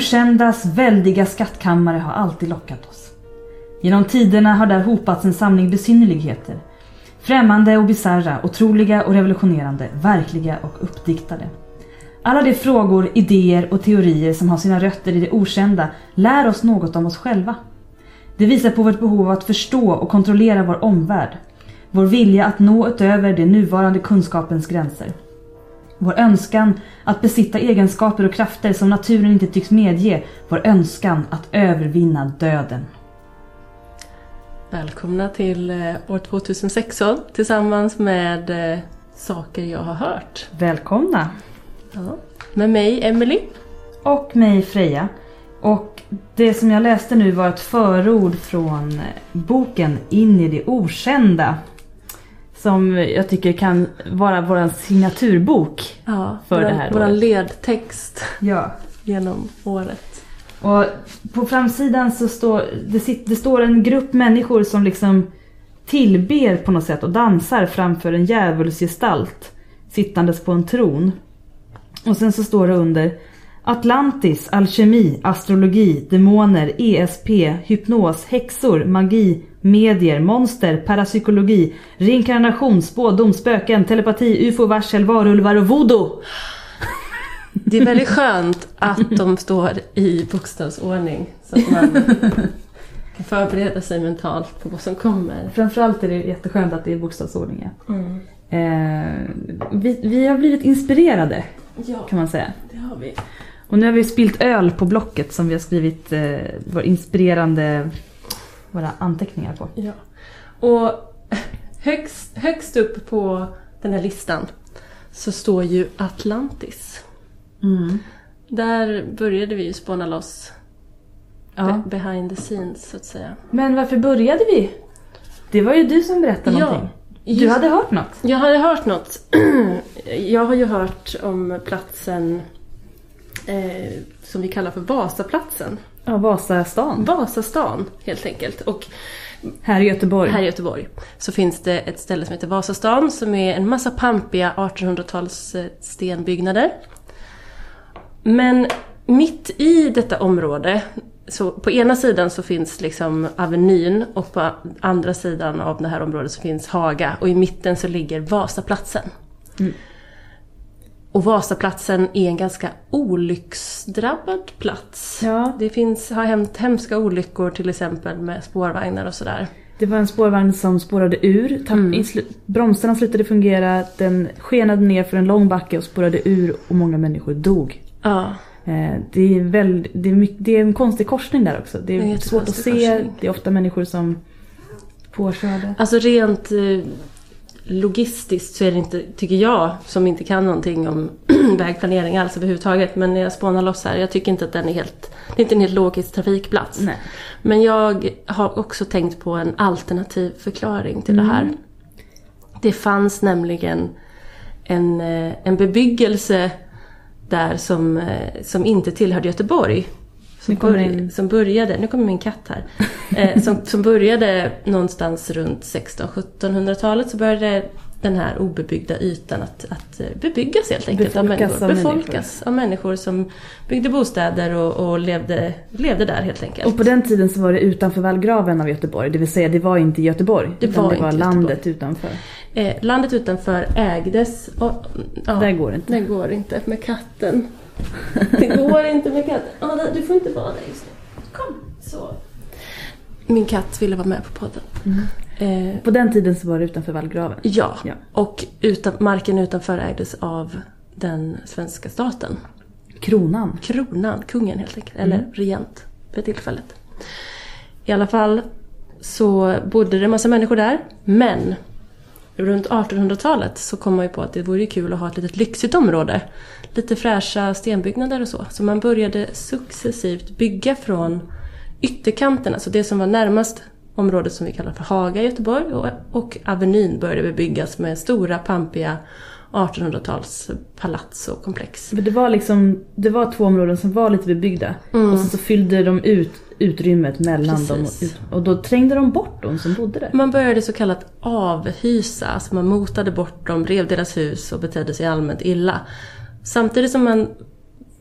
Okändas väldiga skattkammare har alltid lockat oss. Genom tiderna har där hopats en samling besynnerligheter. Främmande och bisarra, otroliga och revolutionerande, verkliga och uppdiktade. Alla de frågor, idéer och teorier som har sina rötter i det okända lär oss något om oss själva. Det visar på vårt behov av att förstå och kontrollera vår omvärld. Vår vilja att nå utöver den nuvarande kunskapens gränser. Vår önskan att besitta egenskaper och krafter som naturen inte tycks medge. Vår önskan att övervinna döden. Välkomna till eh, år 2016 tillsammans med eh, Saker jag har hört. Välkomna! Ja. Med mig, Emily. Och mig, Freja. Och det som jag läste nu var ett förord från eh, boken In i det okända. Som jag tycker kan vara vår signaturbok. Ja, För våran, det här våran året. ledtext Ja. genom året. Och på framsidan så står det, sit, det står en grupp människor som liksom tillber på något sätt och dansar framför en djävulsgestalt sittandes på en tron. Och sen så står det under Atlantis, alkemi, astrologi, demoner, ESP, hypnos, häxor, magi, medier, monster, parapsykologi, reinkarnation, spådom, spöken, telepati, ufo, varsel, varulvar och voodoo. Det är väldigt skönt att de står i bokstavsordning. Så att man kan förbereda sig mentalt på vad som kommer. Framförallt är det jätteskönt att det är bokstavsordning. ja. Eh, vi, vi har blivit inspirerade Ja, kan man säga. det har vi. Och nu har vi spilt öl på blocket som vi har skrivit eh, våra inspirerande våra anteckningar på. Ja. Och högst, högst upp på den här listan så står ju Atlantis. Där började vi ju spåna loss Ja. be- behind the scenes så att säga. Men varför började vi? Det var ju du som berättade Ja, någonting. Du hade hört något? Jag hade hört något. Jag har ju hört om platsen eh, som vi kallar för Vasaplatsen. Ja, Vasastan. Vasastan helt enkelt. Och Här i Göteborg. här i Göteborg så finns det ett ställe som heter Vasastan som är en massa pampiga 1800-tals eh, stenbyggnader. Men mitt i detta område, så på ena sidan så finns liksom Avenyn och på andra sidan av det här området så finns Haga och i mitten så ligger Vasaplatsen. Och Vasaplatsen är en ganska olycksdrabbad plats. Ja. Det finns, har hänt hemska olyckor till exempel med spårvagnar och sådär. Det var en spårvagn som spårade ur. Tapp, Mm. bromsarna slutade fungera. Den skenade ner för en lång backe och spårade ur och många människor dog. Ja. Eh, det, är väl, det, är mycket, det är en konstig korsning där också. Det är, Det är en svårt att se. korsning. Det är ofta människor som påkörde. Alltså rent eh, logistiskt så är det inte, tycker jag, som inte kan någonting om vägplanering alls överhuvudtaget, men när jag spånar loss här, jag tycker inte att den är helt, det är inte en helt logisk trafikplats. Nej. Men jag har också tänkt på en alternativ förklaring till det här. Det fanns nämligen en, eh, en bebyggelse där som, eh, som inte tillhörde Göteborg. Som, börj- som började, nu kommer min katt här. Eh, som, som började någonstans runt 1600-1700-talet så började den här obebyggda ytan att, att eh, bebyggas helt enkelt Befolkas av av människor. människor. Befolkas av människor som byggde bostäder och, och levde, levde där helt enkelt. Och på den tiden så var det utanför vallgraven av Göteborg. Det vill säga det var inte Göteborg. Det utan var det var landet utanför. Eh, landet utanför ägdes... Och, ja, Där går det inte. Det går inte med katten. Det går inte med katten. Där- du får inte vara där just nu. Kom! Så. Min katt ville vara med på podden. Eh, På den tiden så var det utanför vallgraven. ja. Ja. och utan, marken utanför ägdes av den svenska staten. Kronan. Kronan, kungen helt enkelt. Eller regent för tillfället. I alla fall så bodde det en massa människor där. Men runt 1800-talet så kom man ju på att det vore kul att ha ett litet lyxigt område. Lite fräscha stenbyggnader och så. Så man började successivt bygga från ytterkanterna. Så det som var närmast området som vi kallar för Haga i Göteborg och, Avenyn började bebyggas med stora pampiga 1800-tals palats och komplex. För det var liksom, det var två områden som var lite bebyggda. Och sen så fyllde de ut utrymmet mellan dem. Och, Precis. ut, och då trängde de bort de som bodde där. Man började så kallat avhysa, alltså man motade bort dem, rev deras hus och betedde sig allmänt illa. Samtidigt som man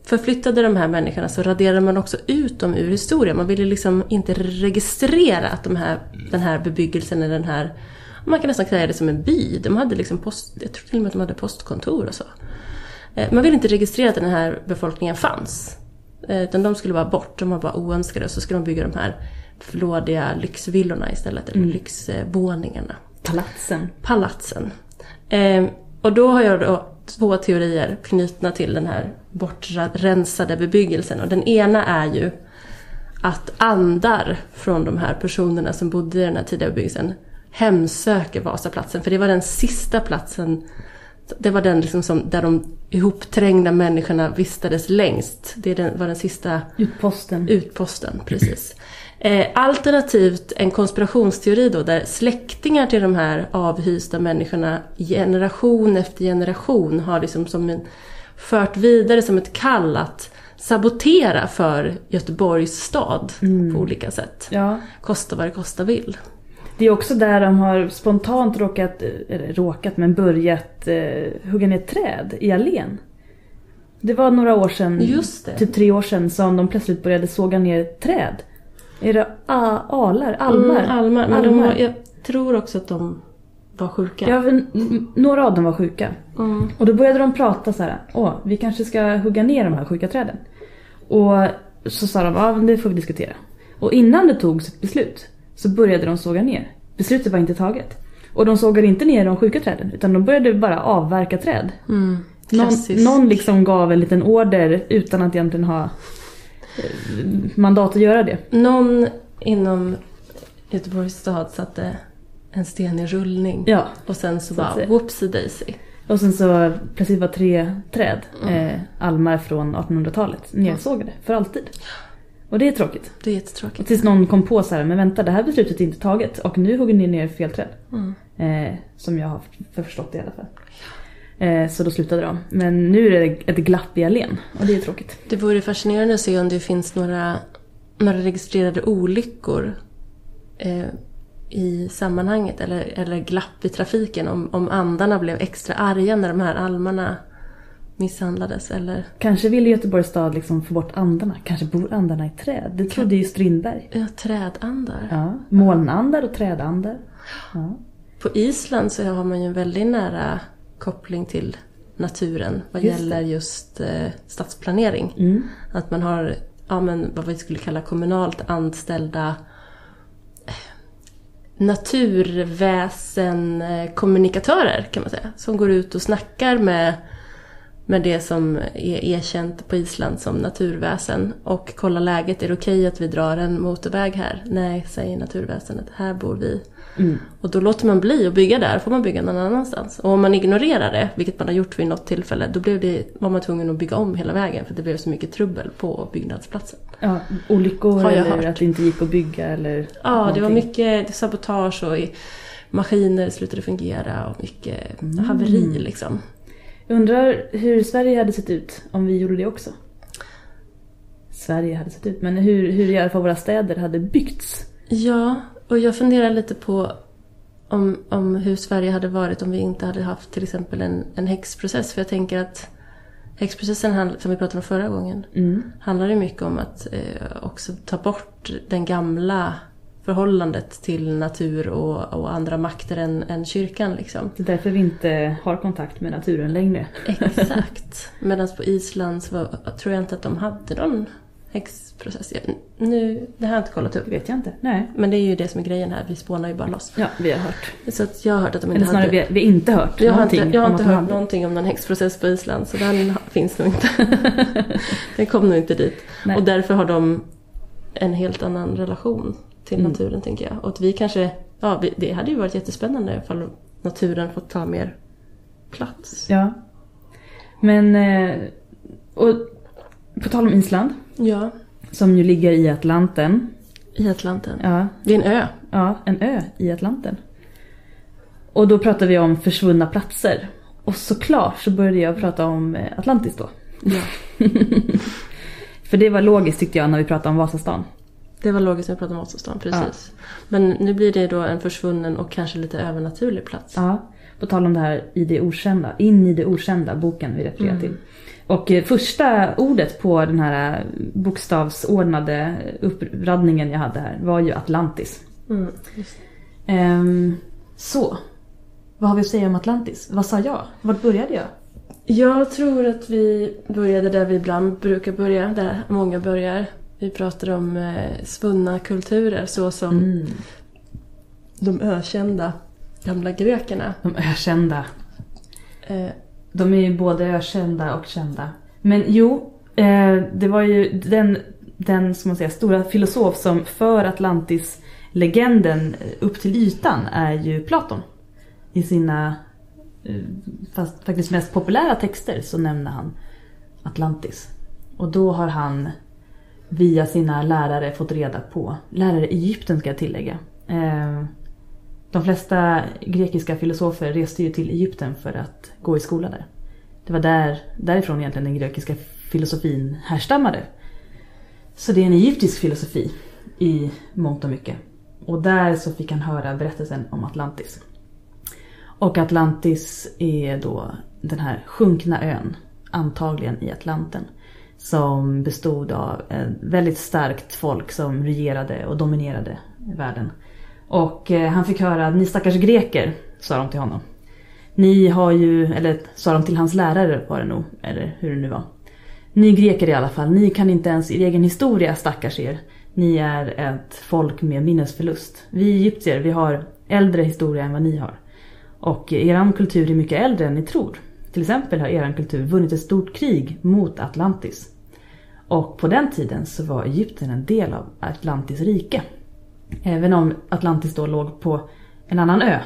förflyttade de här människorna så raderade man också ut dem ur historien. Man ville liksom inte registrera att de här, den här bebyggelsen eller den här man kan nästan säga det som en by. De hade liksom post, jag tror till och med att de hade postkontor och så. Eh, man ville inte registrera att den här befolkningen fanns. Eh, utan de skulle vara bort, de var bara oönskade. Så skulle de bygga de här flådiga lyxvillorna istället, eller mm. lyxvåningarna. Palatsen. Palatsen. Eh, och då har jag då två teorier knutna till den här bortrensade bebyggelsen. Och den ena är ju att andar från de här personerna som bodde i den här tidiga bebyggelsen hemsöker Vasaplatsen. För det var den sista platsen, det var den liksom som, där de ihopträngda människorna vistades längst. Det var den sista utposten. Utposten, precis. Eh, alternativt en konspirationsteori då där släktingar till de här avhysta människorna generation efter generation har liksom som en, fört vidare som ett kall att sabotera för Göteborgs stad mm. på olika sätt. Ja. Kosta vad det kosta vill. Det är också där de har spontant råkat, eller råkat, men börjat eh, hugga ner träd i allén. Det var några år sedan, typ tre år sedan, som de plötsligt började såga ner träd. Är det alar? Almar? Mm, almar. Men almar. Var, jag tror också att de var sjuka. Ja, några av dem var sjuka. Mm. Och då började de prata så här. Åh, vi kanske ska hugga ner de här sjuka träden. Och så sa de, ja det får vi diskutera. Och innan det togs ett beslut så började de såga ner. Beslutet var inte taget. Och de sågade inte ner de sjuka träden utan de började bara avverka träd. Mm. Någon, någon liksom gav en liten order utan att egentligen ha eh, mandat att göra det. Någon inom Göteborgs stad satte en sten i rullning. Ja, och sen så, så bara whoopsie daisy. Och sen så plötsligt var tre träd, mm. eh, almar från 1800-talet, nersågade för alltid. Och det är tråkigt. Det är jättetråkigt. tills någon kom på så här, men vänta det här beslutet är inte taget och nu hugger ni ner fel träd. Mm. Eh, som jag har förstått det i alla fall. Eh, så då slutade de. Men nu är det ett glapp i allén och det är tråkigt. Det vore fascinerande att se om det finns några, några registrerade olyckor eh, i sammanhanget eller, eller glapp i trafiken. Om, om andarna blev extra arga när de här almarna misshandlades eller... Kanske ville Göteborgs stad liksom få bort andarna. Kanske bor andarna i träd. Det trodde ju Strindberg. Ja, trädandar. Ja, molnandar och trädandar. Ja. På Island så har man ju en väldigt nära koppling till naturen vad just gäller just eh, stadsplanering. Mm. Att man har ja, men, vad vi skulle kalla kommunalt anställda eh, naturväsenkommunikatörer kan man säga. Som går ut och snackar med med det som är erkänt på Island som naturväsen och kolla läget. Är det okej okay att vi drar en motorväg här? Nej, säger naturväsendet. Här bor vi. Mm. Och då låter man bli att bygga där, får man bygga någon annanstans. Och om man ignorerar det, vilket man har gjort vid något tillfälle, då blev det, var man tvungen att bygga om hela vägen för det blev så mycket trubbel på byggnadsplatsen. Ja, olyckor eller hört. att det inte gick att bygga eller Ja, någonting. det var mycket sabotage och maskiner slutade fungera och mycket mm. haveri liksom. Undrar hur Sverige hade sett ut om vi gjorde det också. Sverige hade sett ut, men hur, hur i alla fall våra städer hade byggts. Ja, och jag funderar lite på om, om hur Sverige hade varit om vi inte hade haft till exempel en, en häxprocess. För jag tänker att häxprocessen, som vi pratade om förra gången, mm. handlar ju mycket om att eh, också ta bort den gamla förhållandet till natur och, och andra makter än, än kyrkan. Liksom. Det är därför vi inte har kontakt med naturen längre. Exakt. Medan på Island så var, tror jag inte att de hade någon häxprocess. Nu, det har jag inte kollat upp. Det vet jag inte. Nej. Men det är ju det som är grejen här, vi spånar ju bara loss. Ja, vi har hört. Så att jag har hört att de inte Eller snarare, hade... vi har inte hört jag någonting. Har inte, jag har inte hört hade... någonting om någon häxprocess på Island, så den finns nog inte. den kom nog inte dit. Nej. Och därför har de en helt annan relation till mm. naturen tänker jag. Och att vi kanske, ja det hade ju varit jättespännande ifall naturen fått ta mer plats. Ja. Men, eh, och på tal om Island. Ja. Som ju ligger i Atlanten. I Atlanten? Ja. Det är en ö. Ja, en ö i Atlanten. Och då pratar vi om försvunna platser. Och såklart så började jag prata om eh, Atlantis då. Ja. För det var logiskt tyckte jag när vi pratade om Vasastan. Det var logiskt när vi pratade om Vasastan, precis. Men nu blir det då en försvunnen och kanske lite övernaturlig plats. Ja, på tal om det här i det okända, in i det okända, boken vi refererar Mm. till. Och eh, första ordet på den här eh, bokstavsordnade uppradningen jag hade här var ju Atlantis. Mm, just. Ehm, så, vad har vi att säga om Atlantis? Vad sa jag? Vart började jag? Jag tror att vi började där vi ibland brukar börja, där många börjar. Vi pratade om eh, svunna kulturer så som Mm. de ökända gamla grekerna. De ökända. Eh, De är ju både ökända och kända. Men jo, eh, det var ju den, den ska man säga, stora filosof som för Atlantis-legenden upp till ytan är ju Platon. I sina eh, fast faktiskt mest populära texter så nämner han Atlantis. Och då har han via sina lärare fått reda på, lärare i Egypten ska jag tillägga. Eh, de flesta grekiska filosofer reste ju till Egypten för att gå i skola där. Det var där, därifrån egentligen den grekiska filosofin härstammade. Så det är en egyptisk filosofi i mångt och mycket. Och där så fick han höra berättelsen om Atlantis. Och Atlantis är då den här sjunkna ön, antagligen i Atlanten. Som bestod av ett väldigt starkt folk som regerade och dominerade världen. Och eh, han fick höra, ni stackars greker, sa de till honom. Ni har ju, eller sa de till hans lärare var det nog, eller hur det nu var. Ni greker i alla fall, ni kan inte ens er egen historia stackars er. Ni är ett folk med minnesförlust. Vi egyptier, vi har äldre historia än vad ni har. Och er kultur är mycket äldre än ni tror. Till exempel har eran kultur vunnit ett stort krig mot Atlantis. Och på den tiden så var Egypten en del av Atlantis rike. Även om Atlantis då låg på en annan ö.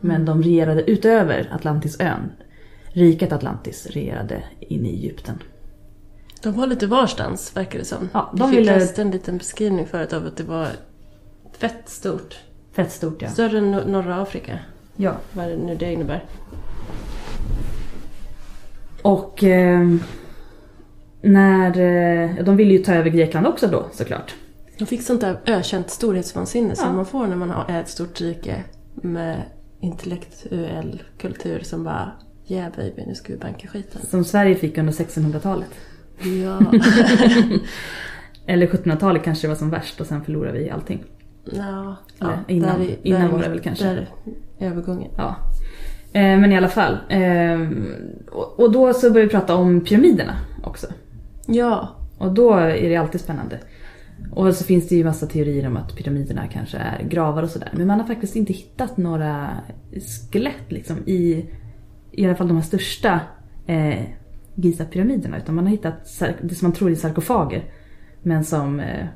Men de regerade utöver Atlantisön. Riket Atlantis regerade inne i Egypten. de var lite varstans, verkar det som. Ja, de Vi fick ville- läste en liten beskrivning förut av att det var fett stort. Fett stort ja. Större än no- norra Afrika, ja. vad nu det innebär. Och eh, när... Eh, de ville ju ta över Grekland också då såklart. De fick sånt där ökänt storhetsvansinne Ja. som man får när man har ett stort rike med intellektuell kultur som bara Yeah baby, nu ska vi banka skiten. Som Sverige fick under 1600-talet. Ja. Eller 1700-talet kanske det var som värst och sen förlorade vi allting. ja, Eller ja innan- där är- innan där är var det väl kanske. Där är övergången. Ja. Eh, men i alla fall. Eh, och, då så började vi prata om pyramiderna också. Ja, Och då är det alltid spännande. Och så finns det ju massa teorier om att pyramiderna kanske är gravar och sådär. Men man har faktiskt inte hittat några skelett liksom i, i alla fall de här största eh, Giza-pyramiderna. Utan man har hittat det som man tror är sarkofager. Men som eh,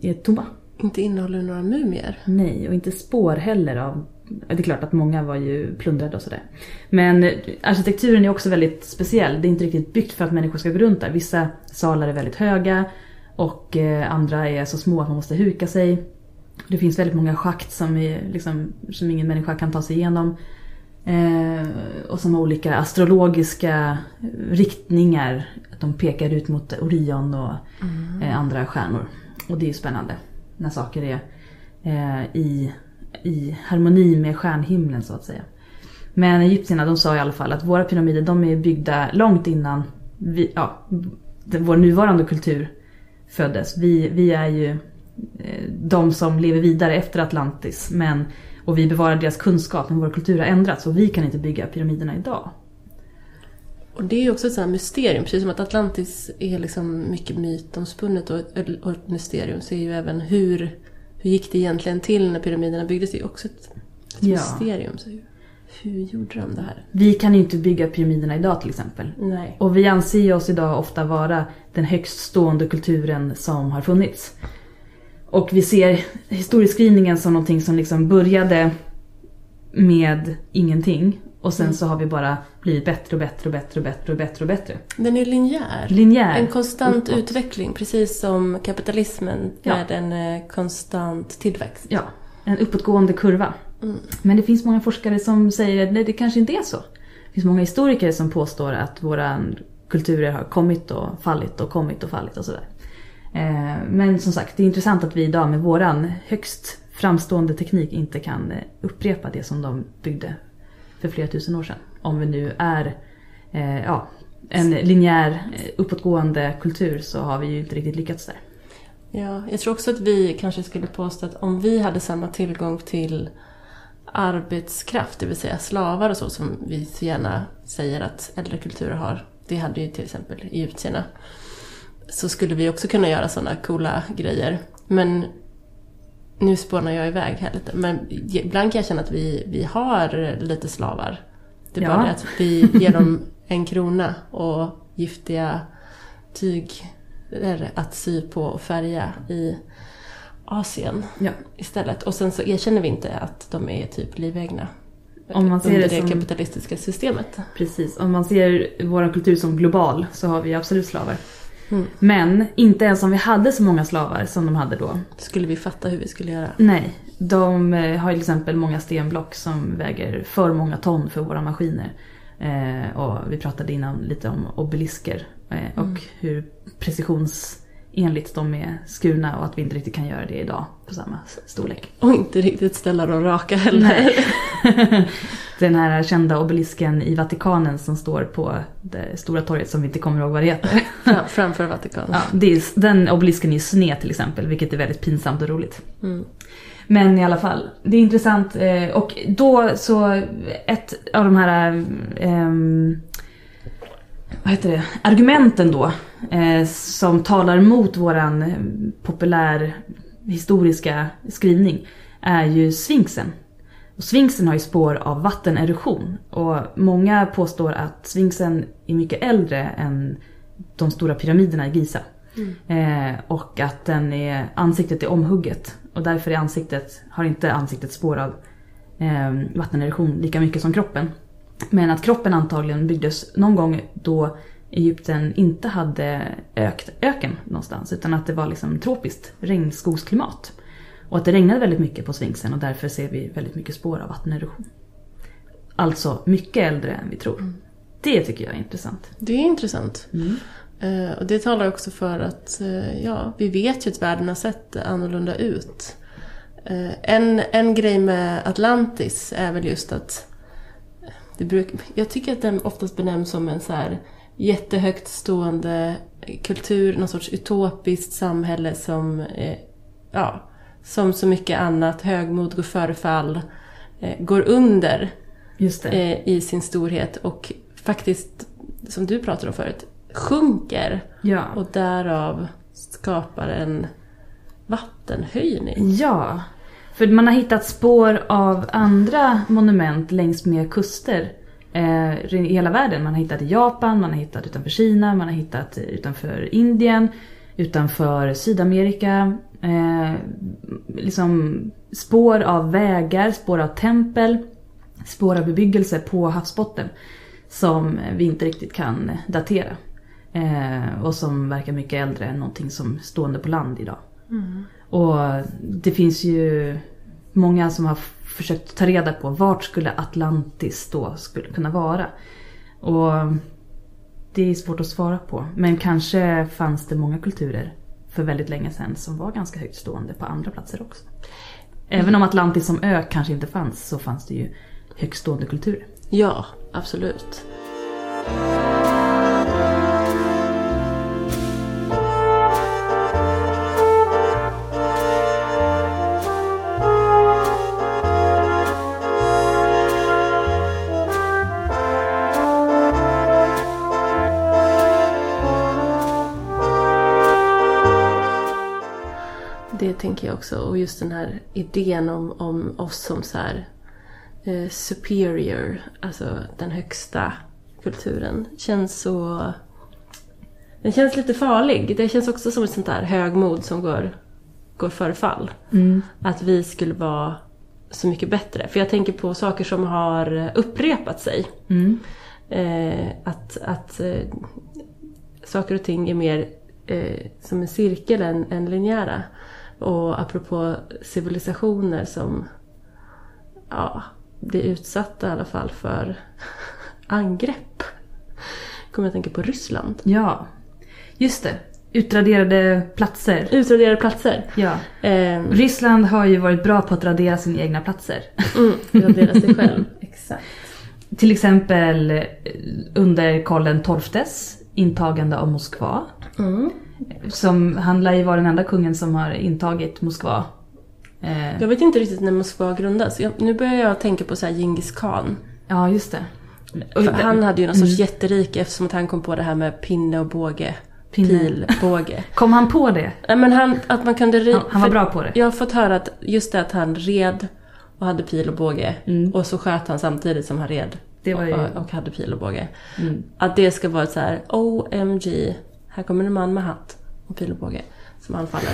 är tomma. inte innehåller några mumier. Nej, och inte spår heller av... Det är klart att många var ju plundrade och sådär. Men arkitekturen är också väldigt speciell. Det är inte riktigt byggt för att människor ska gå runt där. Vissa salar är väldigt höga och eh, andra är så små att man måste huka sig. Det finns väldigt många schakt som, är, liksom, som ingen människa kan ta sig igenom. Eh, och som har olika astrologiska riktningar. Att de pekar ut mot Orion och eh, andra stjärnor. Och det är ju spännande när saker är eh, i, i harmoni med stjärnhimlen så att säga. Men egyptierna de sa i alla fall att våra pyramider de är byggda långt innan vi, ja, vår nuvarande kultur föddes. Vi, vi är ju eh, de som lever vidare efter Atlantis. Men, och vi bevarar deras kunskap men vår kultur har ändrats och vi kan inte bygga pyramiderna idag. Och det är ju också ett sånt mysterium. Precis som att Atlantis är liksom mycket mytomspunnet och och ett mysterium så är ju även hur, hur gick det egentligen till när pyramiderna byggdes? Det är också ett, ett Ja. mysterium. Så hur, hur gjorde de det här? Vi kan ju inte bygga pyramiderna idag till exempel. Nej. Och vi anser oss idag ofta vara den högst stående kulturen som har funnits. Och vi ser historieskrivningen som någonting som liksom började med ingenting. Och sen så har vi bara blivit bättre och bättre och bättre och bättre och bättre och bättre. Den är linjär. Linjär. En konstant uppåt. utveckling, precis som kapitalismen Ja. med en eh, konstant tillväxt. Ja, en uppåtgående kurva. Mm. Men det finns många forskare som säger att nej, det kanske inte är så. Det finns många historiker som påstår att våra kulturer har kommit och fallit och kommit och fallit och sådär. Eh, men som sagt, det är intressant att vi idag med våran högst framstående teknik inte kan eh, upprepa det som de byggde för flera tusen år sedan. Om vi nu är eh, ja, en linjär eh, uppåtgående kultur så har vi ju inte riktigt lyckats där. Ja, jag tror också att vi kanske skulle påstå att om vi hade samma tillgång till arbetskraft, det vill säga slavar och så som vi så gärna säger att äldre kulturer har. Det hade ju till exempel egyptierna. Så skulle vi också kunna göra sådana coola grejer. Men nu spånar jag iväg här lite. Men ibland kan jag känna att vi, vi har lite slavar. Det är Ja. bara det att vi ger dem en krona och giftiga tyg att sy på och färga i Asien Ja. istället. Och sen så erkänner vi inte att de är typ livegna. Om man ser under det det som- kapitalistiska systemet. Precis, om man ser vår kultur som global så har vi absolut slavar. Mm. Men inte ens om vi hade så många slavar som de hade då. Skulle vi fatta hur vi skulle göra? Nej, de eh, har till exempel många stenblock som väger för många ton för våra maskiner. Eh, och vi pratade innan lite om obelisker eh, och hur precisionsenligt de är skurna och att vi inte riktigt kan göra det idag på samma storlek. Och inte riktigt ställa dem raka heller. Den här kända obelisken i Vatikanen som står på det stora torget som vi inte kommer ihåg vad det heter. Fram, framför Vatikanen. Ja, det är, den obelisken är sned till exempel, vilket är väldigt pinsamt och roligt. Mm. Men i alla fall, det är intressant. eh, Och då så, ett av de här, ehm, vad heter det, argumenten då, eh, som talar mot våran populär historiska skrivning, är ju sfinxen. Och sfinxen har ju spår av vattenerosion. Och många påstår att sfinxen är mycket äldre än de stora pyramiderna i Giza. Eh, och att den är, ansiktet är omhugget. Och därför är ansiktet, har inte ansiktet spår av eh, vattenerosion lika mycket som kroppen. Men att kroppen antagligen byggdes någon gång då Egypten inte hade ökt öken någonstans. Utan att det var liksom tropiskt regnskogsklimat. Och att det regnade väldigt mycket på Sfinxen och därför ser vi väldigt mycket spår av vattenerosion. Alltså mycket äldre än vi tror. Det tycker jag är intressant. Det är intressant. Mm. Eh, och det talar också för att eh, ja, vi vet ju att världen har sett annorlunda ut. Eh, en, en grej med Atlantis är väl just att det bruk, jag tycker att den oftast benämns som en så här jättehögt stående kultur, någon sorts utopiskt samhälle som, eh, ja, som så mycket annat, högmod går före fall, eh, går under eh, i sin storhet och faktiskt, som du pratade om förut, sjunker Ja. och därav skapar en vattenhöjning. Ja, för man har hittat spår av andra monument längs med kuster eh, i hela världen. Man har hittat i Japan, man har hittat utanför Kina, man har hittat utanför Indien, utanför Sydamerika. Eh, liksom spår av vägar, spår av tempel, spår av bebyggelse på havsbotten som vi inte riktigt kan datera. Eh, och som verkar mycket äldre än någonting som stående på land idag. Och det finns ju många som har försökt ta reda på vart skulle Atlantis då skulle kunna vara. Och det är svårt att svara på. Men kanske fanns det många kulturer för väldigt länge sedan som var ganska högt stående på andra platser också. Även om Atlantis som ö kanske inte fanns så fanns det ju högtstående kulturer. Ja, absolut. Också. Och just den här idén om, om oss som så här eh, superior, alltså den högsta kulturen, känns så... Den känns lite farlig. Det känns också som ett sånt där högmod som går, går före fall. Att vi skulle vara så mycket bättre. För jag tänker på saker som har upprepat sig. Mm. Eh, att att eh, saker och ting är mer eh, som en cirkel än, än linjära. Och apropå civilisationer som ja, blir utsatta i alla fall för angrepp. Kommer jag tänka på Ryssland. Ja, just det. utraderade platser. Utraderade platser. Ja. Eh, Ryssland har ju varit bra på att radera sina egna platser. mm, uradera sig själv. Exakt. Till exempel eh, under Karl XIIs intagande av Moskva. Mm. Som, han lär ju vara den enda kungen som har intagit Moskva. Eh, Jag vet inte riktigt när Moskva grundas. Jag, nu börjar jag tänka på så här Genghis khan. ja, just det. Och För han hade ju någon Mm. sorts jätterike eftersom att han kom på det här med pinne och båge. Pinne. Pil, båge. Kom han på det? Nej men han, att man kunde ri- Han, han var bra på det. Jag har fått höra att just det att han red och hade pil och båge. Och så sköt han samtidigt som han red. Mm. Ju- och, och hade pil och båge. Mm. Att det ska vara ett så här OMG, här kommer en man med hatt och pil och båge. Som anfaller.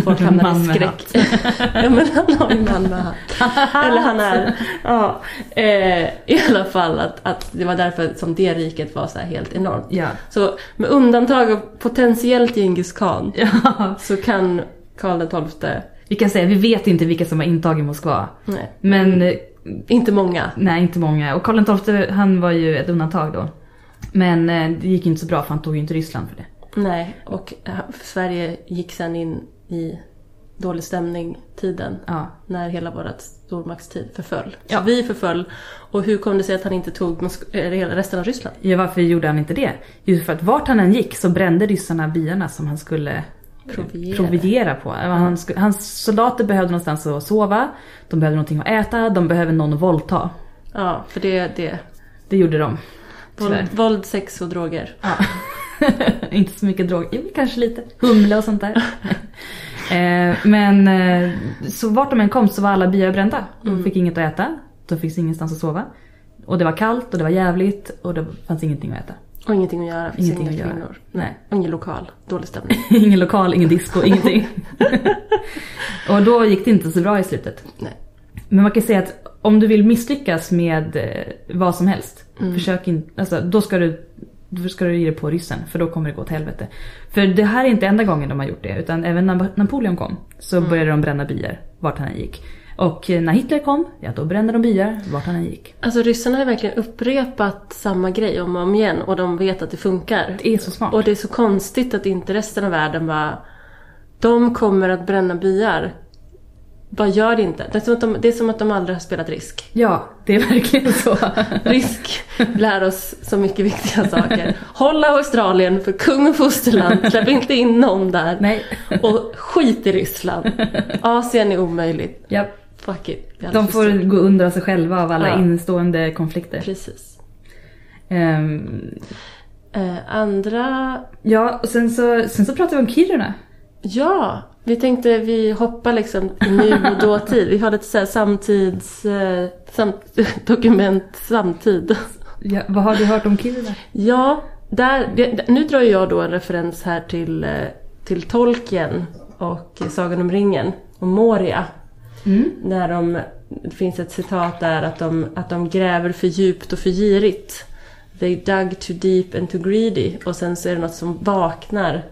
Folk hamnar i skräck. ja men han har ju man med hatt. Eller han är, ja. Eh, I alla fall att, att det var därför som det riket var så helt enormt. Ja. Så med undantag av potentiellt Genghis khan ja. så kan Karl XII, Vi kan säga, vi vet inte vilka som har intagit Moskva. nej, Men inte många. nej, inte många. Och Karl XII, han var ju ett undantag då. Men eh, det gick inte så bra för han tog ju inte Ryssland för det. Nej, och eh, Sverige gick sen in i dålig stämning-tiden. Ja. När hela vårt stormaktstid förföll. Ja. Så vi förföll. Och hur kom det sig att han inte tog eh, hela resten av Ryssland? Ja, varför gjorde han inte det? Jo, för att vart han än gick så brände ryssarna byarna som han skulle eh, Proviera. proviera på. Han hans soldater behövde någonstans att sova, de behövde någonting att äta, de behövde någon att våldta. Ja, för det det. Det gjorde de. Våld, våld sex och droger. Ja. inte så mycket droger, jo kanske lite. Humle och sånt där. eh, men eh, så vart de än kom så var alla byar brända. De fick inget att äta, de fick ingenstans att sova. Och det var kallt och det var jävligt och det fanns ingenting att äta. Och ingenting att göra. Ingenting att göra. kvinnor. Nej. Och ingen lokal. Dålig stämning. ingen lokal, ingen disco, ingenting. och då gick det inte så bra i slutet. Nej. Men man kan säga att om du vill misslyckas med eh, vad som helst, försök inte, alltså då ska du då ska du ge dig på ryssen för då kommer det gå åt helvete. För det här är inte enda gången de har gjort det utan även när Napoleon kom så började de bränna byar vart han gick. Och eh, när Hitler kom, ja då brände de byar vart han gick. Alltså ryssarna har verkligen upprepat samma grej om och om igen och de vet att det funkar. Det är så smart. Och det är så konstigt att inte resten av världen bara... De kommer att bränna byar. Bara gör det inte. Det är, som att de, det är som att de aldrig har spelat risk. Ja, det är verkligen så. Risk lär oss så mycket viktiga saker. Hålla Australien för kung och fosterland. Släpp inte in någon där. Nej. Och skit i Ryssland. Asien är omöjligt. Ja, Fuck it. De får stort. gå under av sig själva av alla Ja. instående konflikter. Precis. Ehm, Eh, andra... ja, och sen så, sen så pratar vi om Kiruna. Ja, vi tänkte vi hoppar liksom nu och dåtid. Vi har lite så här samtids... Eh, samt, dokument samtid. Ja, vad har du hört om Kiruna? Ja, där, nu drar jag då en referens här till, eh, till Tolkien och Sagan om ringen och Moria. Mm. När de, det finns ett citat där att de, att de gräver för djupt och för girigt. They dug too deep and too greedy. Och sen så är det något som vaknar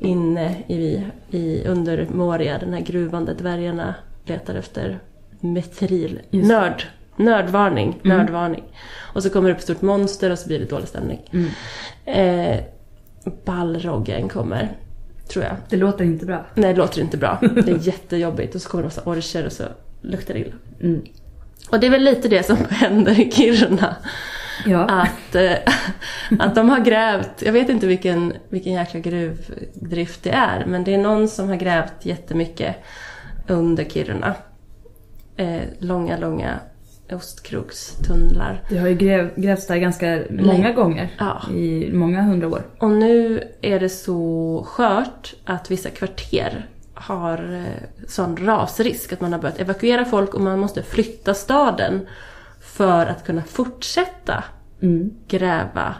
inne i, i, under Moria. Den här gruvan där dvärgarna letar efter metril. Nörd. Nördvarning. Nördvarning. Och så kommer det upp ett stort monster och så blir det dålig stämning. Mm. Eh, Ballroggen kommer. Tror jag. Det låter inte bra. Nej, det låter inte bra. Det är jättejobbigt. Och så kommer det massa orcher och så luktar det illa. Mm. Och det är väl lite det som händer i Kiruna. Ja. Att, eh, att de har grävt, jag vet inte vilken, vilken jäkla gruvdrift det är, men det är någon som har grävt jättemycket under Kiruna. Eh, långa, långa ostkrokstunnlar. Det har ju gräv, grävts där ganska många gånger. Ja. I många hundra år. Och nu är det så skört att vissa kvarter har eh, sån rasrisk att man har börjat evakuera folk och man måste flytta staden för att kunna fortsätta Mm. gräva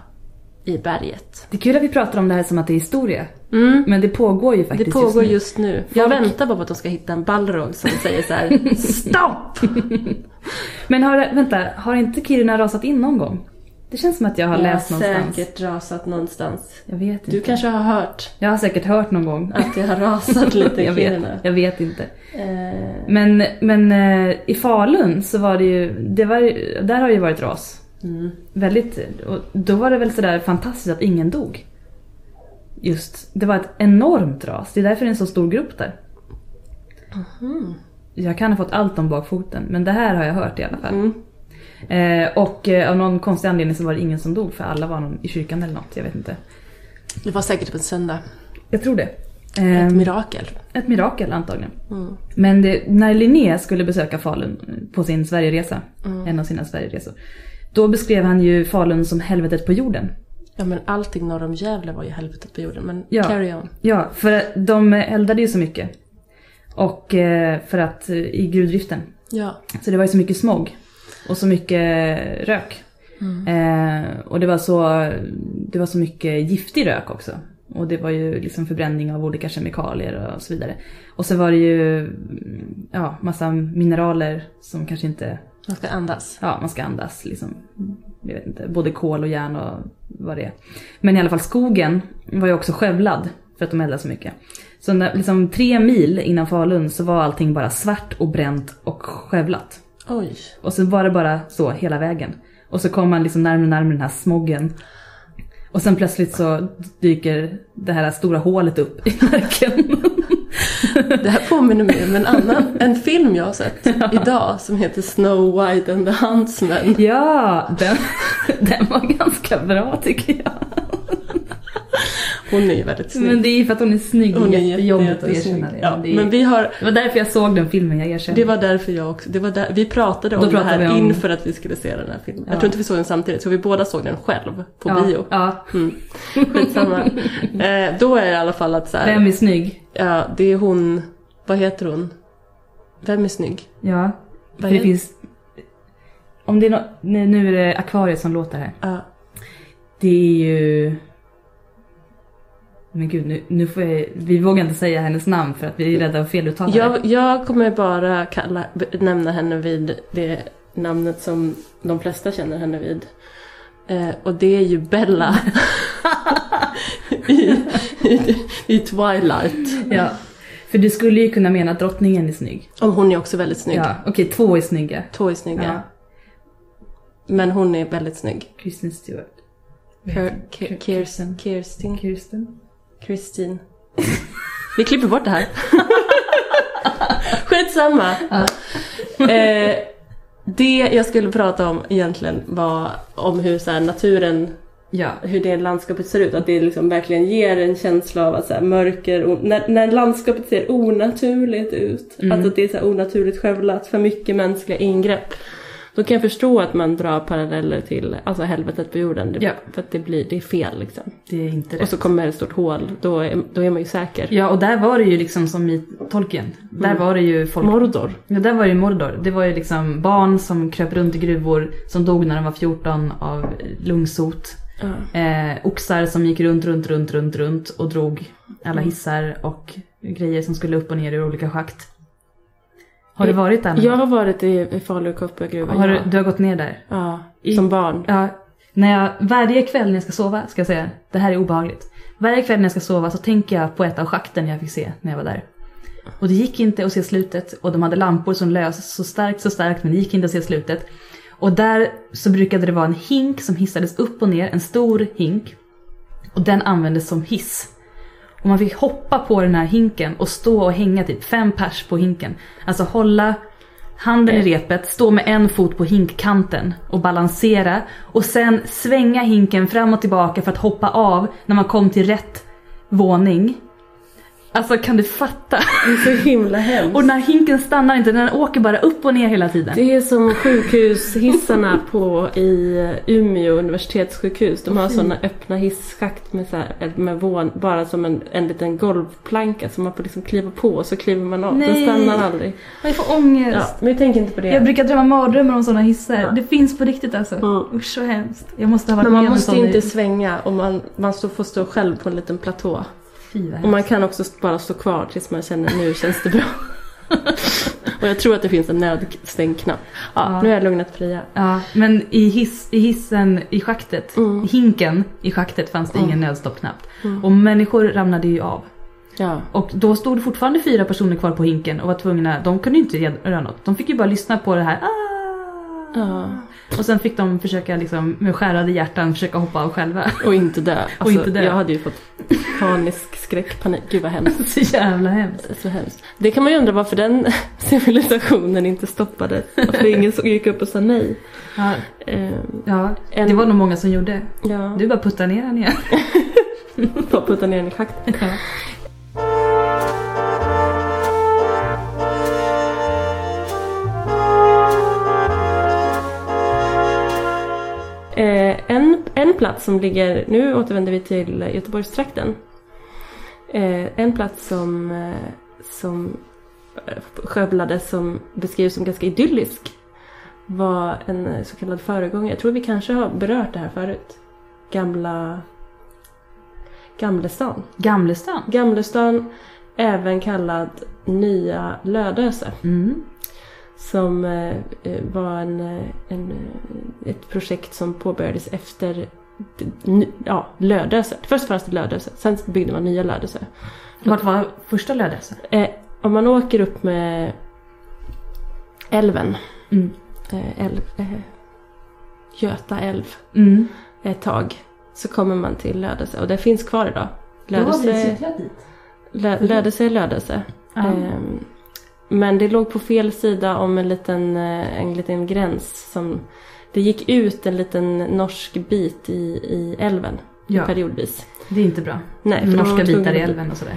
i berget. Det är kul att vi pratar om det här som att det är historia. Mm. Men det pågår ju Det faktiskt pågår just just nu. Jag- Jag väntar bara på att de ska hitta en ballrog som säger så här: stopp! nu. Men har, vänta, har inte Kiruna rasat in någon gång? Det känns som att jag har Jag läst har någonstans. säkert rasat någonstans. Jag vet inte. Du kanske har hört Jag har säkert hört någon gång. att det har rasat lite jag, vet, jag vet inte. Eh, Men, men eh, i Falun så var det ju, det var, där har det ju varit ras. mm. Väldigt, och då var det väl sådär fantastiskt att ingen dog. just, det var ett enormt ras. Det är därför det är en så stor grupp där. Jag kan ha fått allt om bakfoten men det här har jag hört i alla fall. Mm. Eh, och eh, av någon konstig anledning så var det ingen som dog för alla var någon i kyrkan eller något, jag vet inte. Det var säkert på en söndag. Jag tror det. Ett Eh, mirakel. ett mirakel antagligen. Mm. Men det, när Linné skulle besöka Falun på sin Sverigeresa, en av sina Sverigeresor, då beskrev han ju Falun som helvetet på jorden. Ja men allting norr om Gävle var ju helvetet på jorden. Men Ja. carry on. Ja, för de eldade ju så mycket. Och eh, för att, eh, i gruvdriften. Ja. Så det var ju så mycket smog. Och så mycket rök. Eh, och det var, så, det var så mycket giftig rök också. Och det var ju liksom förbränning av olika kemikalier och så vidare. Och så var det ju mm, ja, massa mineraler som kanske inte, Man ska andas. ja man ska andas liksom. Jag vet inte, både kol och järn och vad det är. Men i alla fall skogen var ju också skövlad för att de eldade så mycket. Så när, liksom tre mil innan Falun så var allting bara svart och bränt och skövlat. Oj. Och så var det bara så hela vägen. Och så kom man liksom närmare och närmare den här smoggen. Och sen plötsligt så dyker det här stora hålet upp i marken. Det här påminner mig om en annan, en film jag har sett idag som heter Snow White and the Huntsman. ja, den, den var ganska bra tycker jag. Hon är ju väldigt snygg. Men det är ju för att hon är snygg. Hon är jättejobbigt att erkänna det. Ja, det, är, men vi har, det var därför jag såg den filmen, jag erkänner. det var därför jag också, det var där, vi pratade om det pratade här vi om- inför att vi skulle se den här filmen. Ja. Jag tror inte vi såg den samtidigt, så vi båda såg den själv på ja, bio. Ja. Mm. Skitsamma. eh, då är det i alla fall att så här, Vem är snygg? ja, det är hon, vad heter hon? Vem är snygg? Ja. Vad det finns... Om det är nå nej, nu är det akvariet som låter här. Ja. Det är ju... Men gud, nu, nu får jag... Vi vågar inte säga hennes namn för att vi är rädda att feluttala det. Jag, jag kommer bara kalla, nämna henne vid det namnet som de flesta känner henne vid. Eh, och det är ju Bella. I, i, I Twilight. Ja. För du skulle ju kunna mena att drottningen är snygg. Om hon är också väldigt snygg. Ja, okej, två är snygga. Två är snygga. Ja. Men hon är väldigt snygg. Kristen Stewart. Kir- Kir- Kirsten. Kirsten. Kirsten. Kristin. Vi klipper bort det här. Skitsamma. Eh, det jag skulle prata om egentligen var om hur så här, naturen, Ja. hur det landskapet ser ut. Att det liksom verkligen ger en känsla av att så här, mörker, när, när landskapet ser onaturligt ut. Mm. Alltså att det är så här, onaturligt skövlat, för mycket mänskliga ingrepp. Då kan jag förstå att man drar paralleller till alltså helvetet på jorden. Det, Ja. För att det blir, det är fel liksom. Det är inte Och rätt. så kommer ett stort hål, då är, då är man ju säker. Ja, och där var det ju liksom som i Tolkien. Där var det ju folk... Mordor. Ja, där var det ju Mordor. Det var ju liksom barn som kröp runt i gruvor, som dog när de var 14 av lungsot. Ja. Eh, oxar som gick runt, runt, runt, runt, runt och drog alla hissar och grejer som skulle upp och ner i olika schakt. Har du varit där Jag har varit i, i Falu koppargruva. Har du, du har gått ner där? ja, I- som barn. Ja, när jag, varje kväll när jag ska sova, ska jag säga, det här är obehagligt. Varje kväll när jag ska sova så tänker jag på ett av schakten jag fick se när jag var där. Och det gick inte att se slutet och de hade lampor som lös så starkt, så starkt men det gick inte att se slutet. Och där så brukade det vara en hink som hissades upp och ner, en stor hink. Och den användes som hiss. Och man fick hoppa på den här hinken och stå och hänga typ fem pers på hinken. Alltså hålla handen i repet, stå med en fot på hinkkanten och balansera. Och sen svänga hinken fram och tillbaka för att hoppa av när man kom till rätt våning. Alltså kan du fatta? Det är så himla hemskt. Och när hinken stannar inte, den åker bara upp och ner hela tiden. Det är som sjukhushissarna på i Umeå universitetssjukhus. De har sådana öppna hisschakt med, så här, med vån, bara som en, en liten golvplanka som man får liksom kliva på och så kliver man av. Den Nej. stannar aldrig. Jag får ångest. Ja, men jag tänker inte på det. Jag brukar drömma mardrömmar om sådana hissar. Ja. Det finns på riktigt alltså. Mm. Usch så hemskt. Jag måste ha varit Men man måste inte i- svänga och man, man får stå själv på en liten platå. Fy Och man kan också bara stå kvar tills man känner nu känns det bra. och jag tror att det finns en nödstängknapp. Ja, Ja. nu har jag lugnat Fria. Ja, men i, hiss, i hissen i schaktet, Mm. hinken i schaktet fanns det Mm. ingen nödstoppknapp. Mm. Och människor ramlade ju av. Ja. Och då stod det fortfarande fyra personer kvar på hinken och var tvungna, de kunde ju inte göra något. De fick ju bara lyssna på det här. Ah! Ja. Och sen fick de försöka liksom, med skärade hjärtan försöka hoppa av själva. Och inte dö. Alltså, inte dö. Jag hade ju fått panisk skräck, panik. Gud vad hemskt. Så jävla hemskt. Så hemskt. Det kan man ju undra varför den civilisationen inte stoppades. Varför ingen gick upp och sa nej. Ja, Eh, ja, En- det var nog många som gjorde. ja, Du bara puttar ner den igen. bara putta ner den i schaktet. Ja. Eh, en, en plats som ligger, nu återvänder vi till Göteborgstrakten. Eh, en plats som, eh, som eh, skövlades som beskrivs som ganska idyllisk var en eh, så kallad föregångare. Jag tror vi kanske har berört det här förut. Gamla Gamlestan. Gamlestan. Gamlestan, även kallad Nya Lödöse. Mm. Som eh, eh, var en, eh, en, ett projekt som påbörjades efter ja, Lödöse. Först fanns det Lödöse, sen byggde man nya Lödöse. Vart var första Lödöse? Om man åker upp med älven, Mm. älv, Göta älv, Mm. ett tag, så kommer man till Lödöse. Och det finns kvar idag. Då har vi Lödöse, cyklat dit. Lö, Lödöse är Lödöse. Ja. Men det låg på fel sida om en liten, eh, en liten gräns. Som, det gick ut en liten norsk bit i, i älven Ja, periodvis. det är inte bra. Nej, Norska bitar i älven och sådär.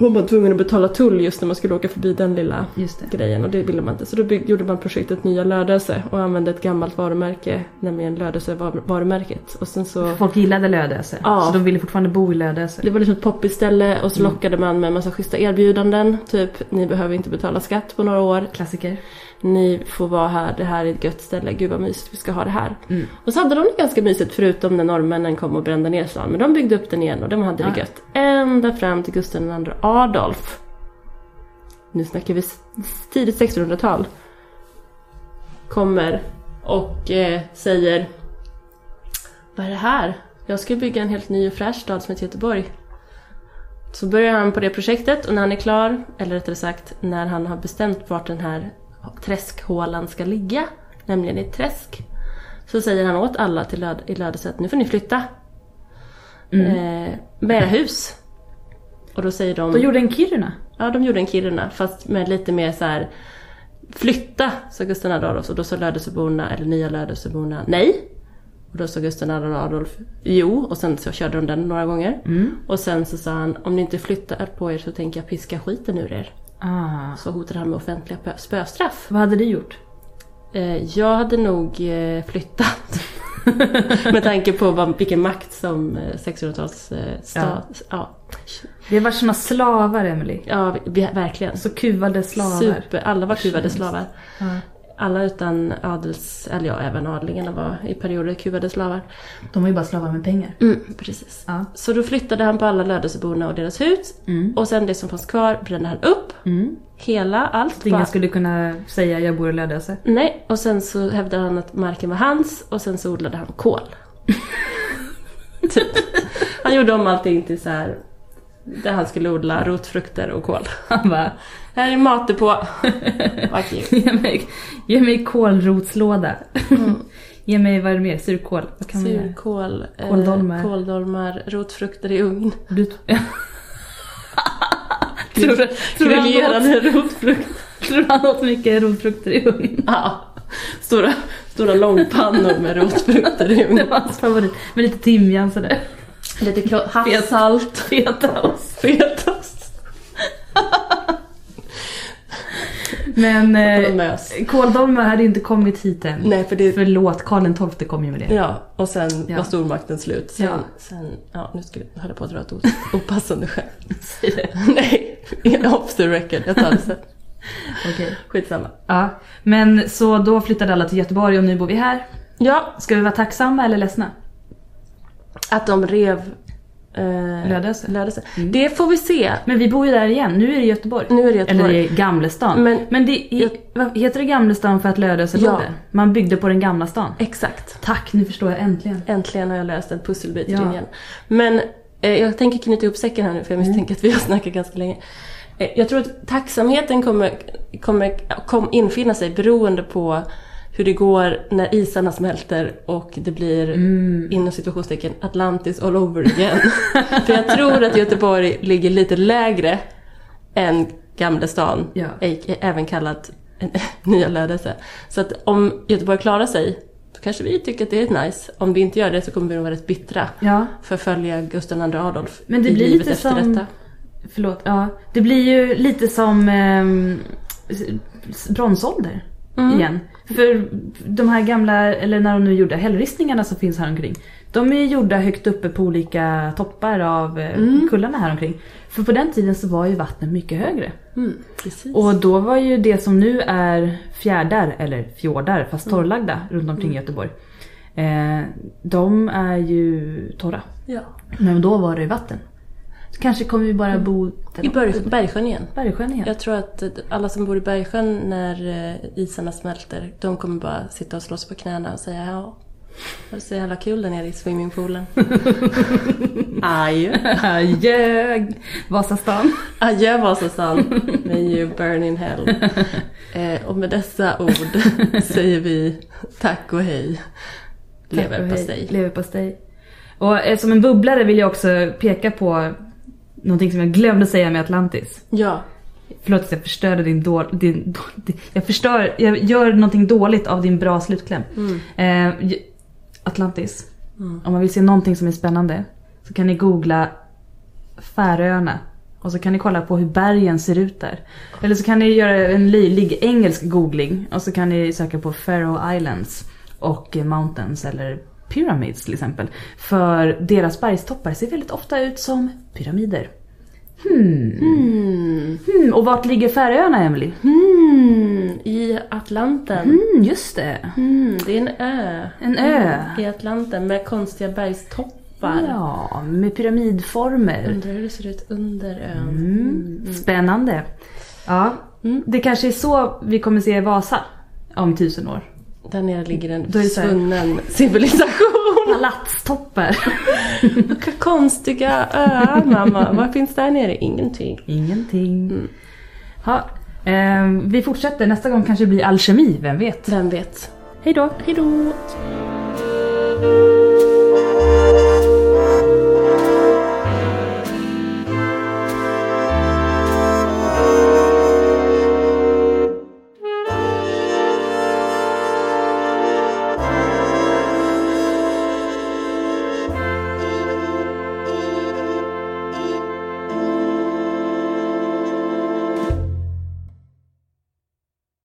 Hon var tvungen att betala tull just när man skulle åka förbi den lilla grejen och det ville man inte. Så då bygg, gjorde man projektet Nya Lödöse och använde ett gammalt varumärke, nämligen Lödöse var, varumärket. Och sen så Folk gillade Lödöse. Ja. Så de ville fortfarande bo i Lödöse. Det var liksom ett poppigt ställe och så Mm. lockade man med en massa schyssta erbjudanden. Typ, ni behöver inte betala skatt på några år. Klassiker. Ni får vara här, det här är ett gött ställe, gud vad mysigt, vi ska ha det här. Mm. Och så hade de det ganska mysigt förutom när norrmännen kom och brände ner stan. Men de byggde upp den igen och de hade Ja. det gött. Ända fram till Gustav II Adolf. Nu snackar vi tidigt 1600-tal. Kommer och eh, säger Vad är det här? Jag ska bygga en helt ny och fräsch stad som heter Göteborg. Så börjar han på det projektet och när han är klar, eller rättare sagt när han har bestämt vart den här träskhålan ska ligga, nämligen i ett träsk, så säger han åt alla till Löd- i Lödöse att nu får ni flytta Mm. eh, med era hus. Och då säger de... De gjorde en Kiruna. Ja, de gjorde en Kiruna fast med lite mer så här Flytta, sa Gustav Adolf och då sa Lödöseborna, eller nya Lödöseborna, nej. Och då sa Gustav Adolf, jo. Och sen så körde de den några gånger. Mm. Och sen så sa han, om ni inte flyttar på er så tänker jag piska skiten ur er. Ah. Så hotade han med offentliga pö- spöstraff. Vad hade du gjort? Eh, jag hade nog eh, flyttat. med tanke på vad, vilken makt som eh, 1600-tals eh, stat... Ja. Vi varit såna slavar, Emily. Ja, vi, verkligen. Så kuvade slavar. Super, alla var kuvade slavar. Ja. Alla utan adels, eller ja, även adlingarna var i perioder kuvade slavar. De var ju bara slavar med pengar. Mm, precis. Ja. Så då flyttade han på alla Lödöseborna och deras hus. Mm. Och sen det som fanns kvar brände han upp. Mm. Hela, allt. Ingen bara- skulle kunna säga jag bor i Lödöse. Nej, och sen så hävdade han att marken var hans och sen så odlade han kål. typ. Han gjorde om allting till så här där han skulle odla rotfrukter och kål. Han bara, Här är. Vad kul. ge mig, ge mig kålrotslåda. ge mig, vad är det mer? Surkål. Vad kan? Surkål, eh, Kåldolmar. kåldolmar, rotfrukter i ugn. Du, Tror du, tror du han åt- Grillerade rotfrukter. tror du han åt mycket rotfrukter i ugn? Ja. Stora, stora långpannor med rotfrukter i Det ugn. var hans favorit. Med lite timjan sådär. Lite havssalt. Fetaost. Fetaost. Men eh, kåldolmar hade inte kommit hit än. Nej, för det... Förlåt, Karl XII kom ju med det. Ja, och sen Ja. var stormakten slut. Sen, Ja. sen ja, nu skulle jag höll på att dra ett opassande skämt. Säg det. Nej, off the record. Jag tar det sen. Okej. Skitsamma. Ja, men så då flyttade alla till Göteborg och nu bor vi här. Ja, Ska vi vara tacksamma eller ledsna? att de rev eh, Lödöse. Lödöse. Mm. Det får vi se. Men vi bor ju där igen, nu är det Göteborg. Nu är det Göteborg. Eller i Gamlestan. Men- Men, det, vad, heter det Gamlestan för att Lödöse Ja. låg där? Man byggde på den gamla stan. Exakt. Tack, nu förstår jag äntligen. Äntligen har jag löst en pusselbit Ja. igen. Men eh, jag tänker knyta ihop säcken här nu för jag misstänker att vi har snackat ganska länge. Eh, jag tror att tacksamheten kommer, kommer kom infinna sig beroende på hur det går när isarna smälter och det blir Mm. inom situationstecken Atlantis all over again. För jag tror att Göteborg ligger lite lägre än Gamla stan, Ja. även kallat Nya Lödöse. Så att om Göteborg klarar sig, så kanske vi tycker att det är nice. Om vi inte gör det så kommer vi nog vara rätt bittra Ja, för att följa Gustav II Adolf Men det i blir livet lite efter som- detta. förlåt. Ja, det blir ju lite som s- bronsålder Mm. igen. För de här gamla, eller när de nu gjorde hällristningarna som finns här omkring. De är ju gjorda högt uppe på olika toppar av eh, Mm. kullarna här omkring. För på den tiden så var ju vattnet mycket högre. Mm. Och då var ju det som nu är fjärdar, eller fjordar, fast torrlagda runt omkring Göteborg. Eh, de är ju torra. ja. Men då var det vatten. Så kanske kommer vi bara bo I Berg, Bergsjön igen. Bergsjön igen. Jag tror att alla som bor i Bergsjön när eh, isarna smälter, de kommer bara sitta och slå sig på knäna och säga ja, det är så jävla kul där nere i swimmingpoolen. Adjö. Adjö Vasastan. Adjö Vasastan, may you burn in hell. Eh, och med dessa ord säger vi tack och hej. Leverpastej. Leverpastej. Och eh, som en bubblare vill jag också peka på någonting som jag glömde säga med Atlantis. Ja, Förlåt att jag förstörde din då, din, då, jag förstör, jag gör någonting dåligt av din bra slutkläm. Eh, j- Atlantis. Om man vill se någonting som är spännande så kan ni googla Färöarna. Och så kan ni kolla på hur bergen ser ut där. Eller så kan ni göra en löjlig engelsk googling och så kan ni söka på Faroe Islands och eh, Mountains eller Pyramids till exempel. För deras bergstoppar ser väldigt ofta ut som pyramider. Hmm. Hmm. Och vart ligger Färöarna Emily? hmm, i Atlanten. Hmm, just det. Hmm, det är en ö. En ö. I Atlanten med konstiga bergstoppar. Ja, med pyramidformer. Undrar hur det ser ut under ön. Mm. Spännande. Ja, Mm. det kanske är så vi kommer se Vasa om tusen år. Där nere ligger en Då svunnen civilisation. Palatstoppar. Vilka konstiga öar mamma. Vad finns där nere? Ingenting. Ingenting. Ja, eh, vi fortsätter. Nästa gång kanske det blir alkemi, vem vet? Vem vet? Hej då. Hejdå!